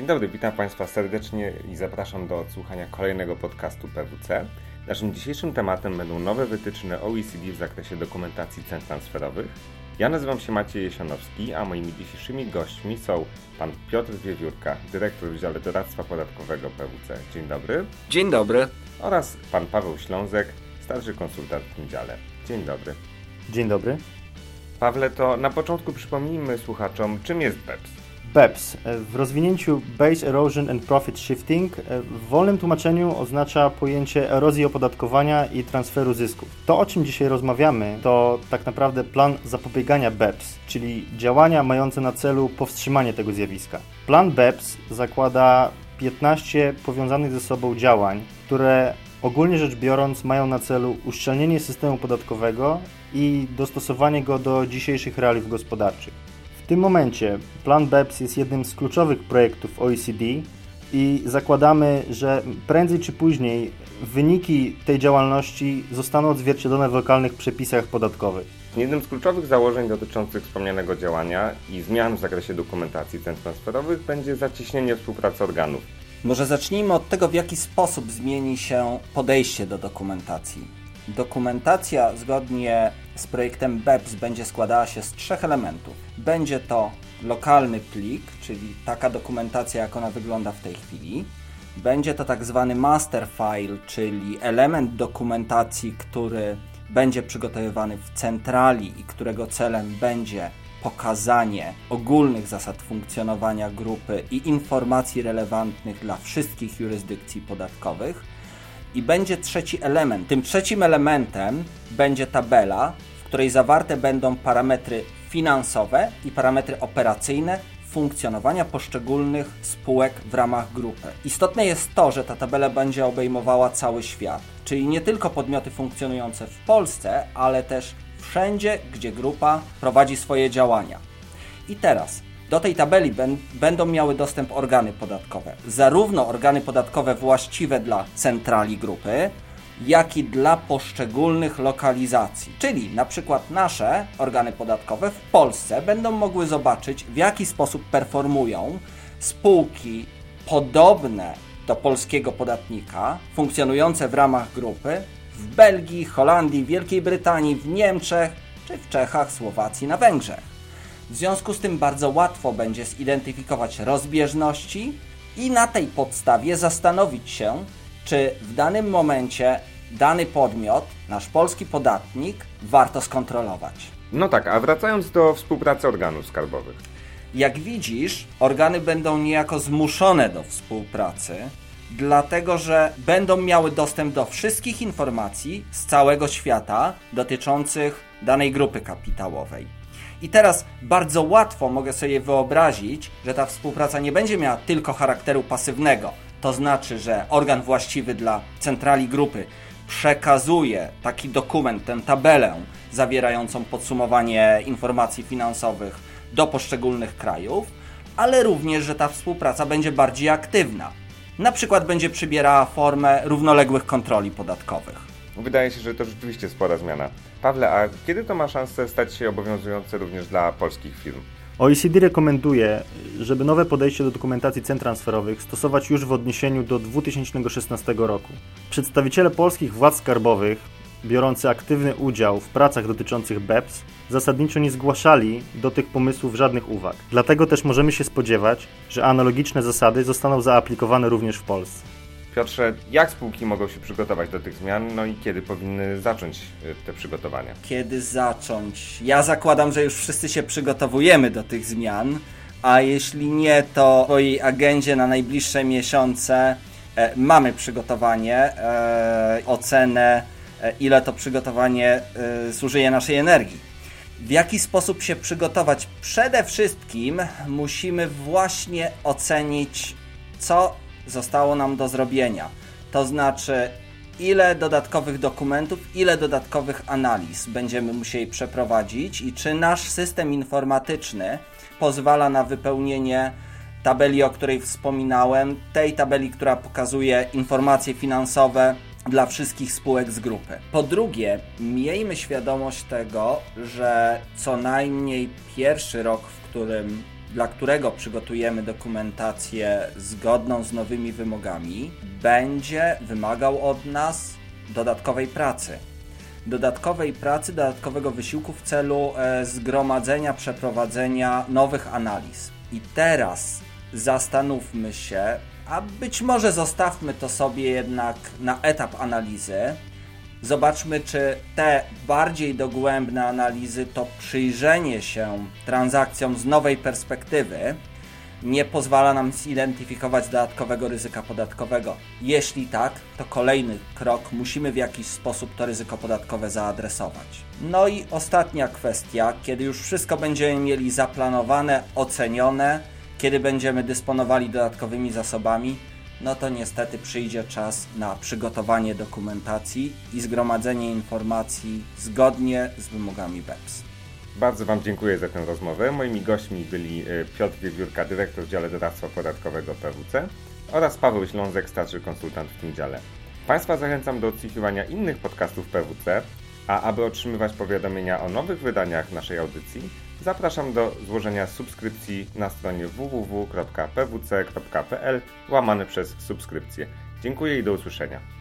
Dzień dobry, witam Państwa serdecznie i zapraszam do odsłuchania kolejnego podcastu PWC. Naszym dzisiejszym tematem będą nowe wytyczne OECD w zakresie dokumentacji cen transferowych. Ja nazywam się Maciej Jesionowski, a moimi dzisiejszymi gośćmi są pan Piotr Wiewiórka, dyrektor w Wydziale Doradztwa Podatkowego PWC. Dzień dobry. Dzień dobry. Oraz pan Paweł Ślązek, starszy konsultant w tym dziale. Dzień dobry. Dzień dobry. Pawle, to na początku przypomnijmy słuchaczom, czym jest BEPS. BEPS w rozwinięciu Base Erosion and Profit Shifting w wolnym tłumaczeniu oznacza pojęcie erozji opodatkowania i transferu zysków. To, o czym dzisiaj rozmawiamy, to tak naprawdę plan zapobiegania BEPS, czyli działania mające na celu powstrzymanie tego zjawiska. Plan BEPS zakłada 15 powiązanych ze sobą działań, które ogólnie rzecz biorąc mają na celu uszczelnienie systemu podatkowego i dostosowanie go do dzisiejszych realiów gospodarczych. W tym momencie plan BEPS jest jednym z kluczowych projektów OECD i zakładamy, że prędzej czy później wyniki tej działalności zostaną odzwierciedlone w lokalnych przepisach podatkowych. Jednym z kluczowych założeń dotyczących wspomnianego działania i zmian w zakresie dokumentacji cen transferowych będzie zacieśnienie współpracy organów. Może zacznijmy od tego, w jaki sposób zmieni się podejście do dokumentacji. Dokumentacja zgodnie z projektem BEPS będzie składała się z trzech elementów. Będzie to lokalny plik, czyli taka dokumentacja, jak ona wygląda w tej chwili. Będzie to tak zwany master file, czyli element dokumentacji, który będzie przygotowywany w centrali i którego celem będzie pokazanie ogólnych zasad funkcjonowania grupy i informacji relevantnych dla wszystkich jurysdykcji podatkowych. I będzie trzeci element. Tym trzecim elementem będzie tabela, w której zawarte będą parametry finansowe i parametry operacyjne funkcjonowania poszczególnych spółek w ramach grupy. Istotne jest to, że ta tabela będzie obejmowała cały świat, czyli nie tylko podmioty funkcjonujące w Polsce, ale też wszędzie, gdzie grupa prowadzi swoje działania. I teraz do tej tabeli będą miały dostęp organy podatkowe. Zarówno organy podatkowe właściwe dla centrali grupy, jak i dla poszczególnych lokalizacji. Czyli na przykład nasze organy podatkowe w Polsce będą mogły zobaczyć, w jaki sposób performują spółki podobne do polskiego podatnika, funkcjonujące w ramach grupy w Belgii, Holandii, Wielkiej Brytanii, w Niemczech czy w Czechach, Słowacji, na Węgrzech. W związku z tym bardzo łatwo będzie zidentyfikować rozbieżności i na tej podstawie zastanowić się, czy w danym momencie dany podmiot, nasz polski podatnik, warto skontrolować. No tak, a wracając do współpracy organów skarbowych. Jak widzisz, organy będą niejako zmuszone do współpracy, dlatego że będą miały dostęp do wszystkich informacji z całego świata dotyczących danej grupy kapitałowej. I teraz bardzo łatwo mogę sobie wyobrazić, że ta współpraca nie będzie miała tylko charakteru pasywnego. To znaczy, że organ właściwy dla centrali grupy przekazuje taki dokument, tę tabelę zawierającą podsumowanie informacji finansowych do poszczególnych krajów, ale również, że ta współpraca będzie bardziej aktywna. Na przykład będzie przybierała formę równoległych kontroli podatkowych. Wydaje się, że to rzeczywiście spora zmiana. Pawle, a kiedy to ma szansę stać się obowiązujące również dla polskich firm? OECD rekomenduje, żeby nowe podejście do dokumentacji cen transferowych stosować już w odniesieniu do 2016 roku. Przedstawiciele polskich władz skarbowych, biorący aktywny udział w pracach dotyczących BEPS, zasadniczo nie zgłaszali do tych pomysłów żadnych uwag. Dlatego też możemy się spodziewać, że analogiczne zasady zostaną zaaplikowane również w Polsce. Piotrze, jak spółki mogą się przygotować do tych zmian, no i kiedy powinny zacząć y, te przygotowania? Kiedy zacząć? Ja zakładam, że już wszyscy się przygotowujemy do tych zmian, a jeśli nie, to w swojej agendzie na najbliższe miesiące e, mamy przygotowanie, e, ocenę, e, ile to przygotowanie e, zużyje naszej energii. W jaki sposób się przygotować? Przede wszystkim musimy właśnie ocenić, co zostało nam do zrobienia. To znaczy, ile dodatkowych dokumentów, ile dodatkowych analiz będziemy musieli przeprowadzić i czy nasz system informatyczny pozwala na wypełnienie tabeli, o której wspominałem, tej tabeli, która pokazuje informacje finansowe dla wszystkich spółek z grupy. Po drugie, miejmy świadomość tego, że co najmniej pierwszy rok, w którym dla którego przygotujemy dokumentację zgodną z nowymi wymogami, będzie wymagał od nas dodatkowej pracy. Dodatkowej pracy, dodatkowego wysiłku w celu e, zgromadzenia, przeprowadzenia nowych analiz. I teraz zastanówmy się, a być może zostawmy to sobie jednak na etap analizy. Zobaczmy, czy te bardziej dogłębne analizy, to przyjrzenie się transakcjom z nowej perspektywy, nie pozwala nam zidentyfikować dodatkowego ryzyka podatkowego. Jeśli tak, to kolejny krok musimy w jakiś sposób to ryzyko podatkowe zaadresować. No i ostatnia kwestia, kiedy już wszystko będziemy mieli zaplanowane, ocenione, kiedy będziemy dysponowali dodatkowymi zasobami, no to niestety przyjdzie czas na przygotowanie dokumentacji i zgromadzenie informacji zgodnie z wymogami BEPS. Bardzo Wam dziękuję za tę rozmowę. Moimi gośćmi byli e, Piotr Wiewiórka, dyrektor w dziale doradztwa podatkowego PWC oraz Paweł Ślązek, starszy konsultant w tym dziale. Państwa zachęcam do odsłuchiwania innych podcastów PWC, a aby otrzymywać powiadomienia o nowych wydaniach naszej audycji, zapraszam do złożenia subskrypcji na stronie www.pwc.pl łamane przez subskrypcję. Dziękuję i do usłyszenia.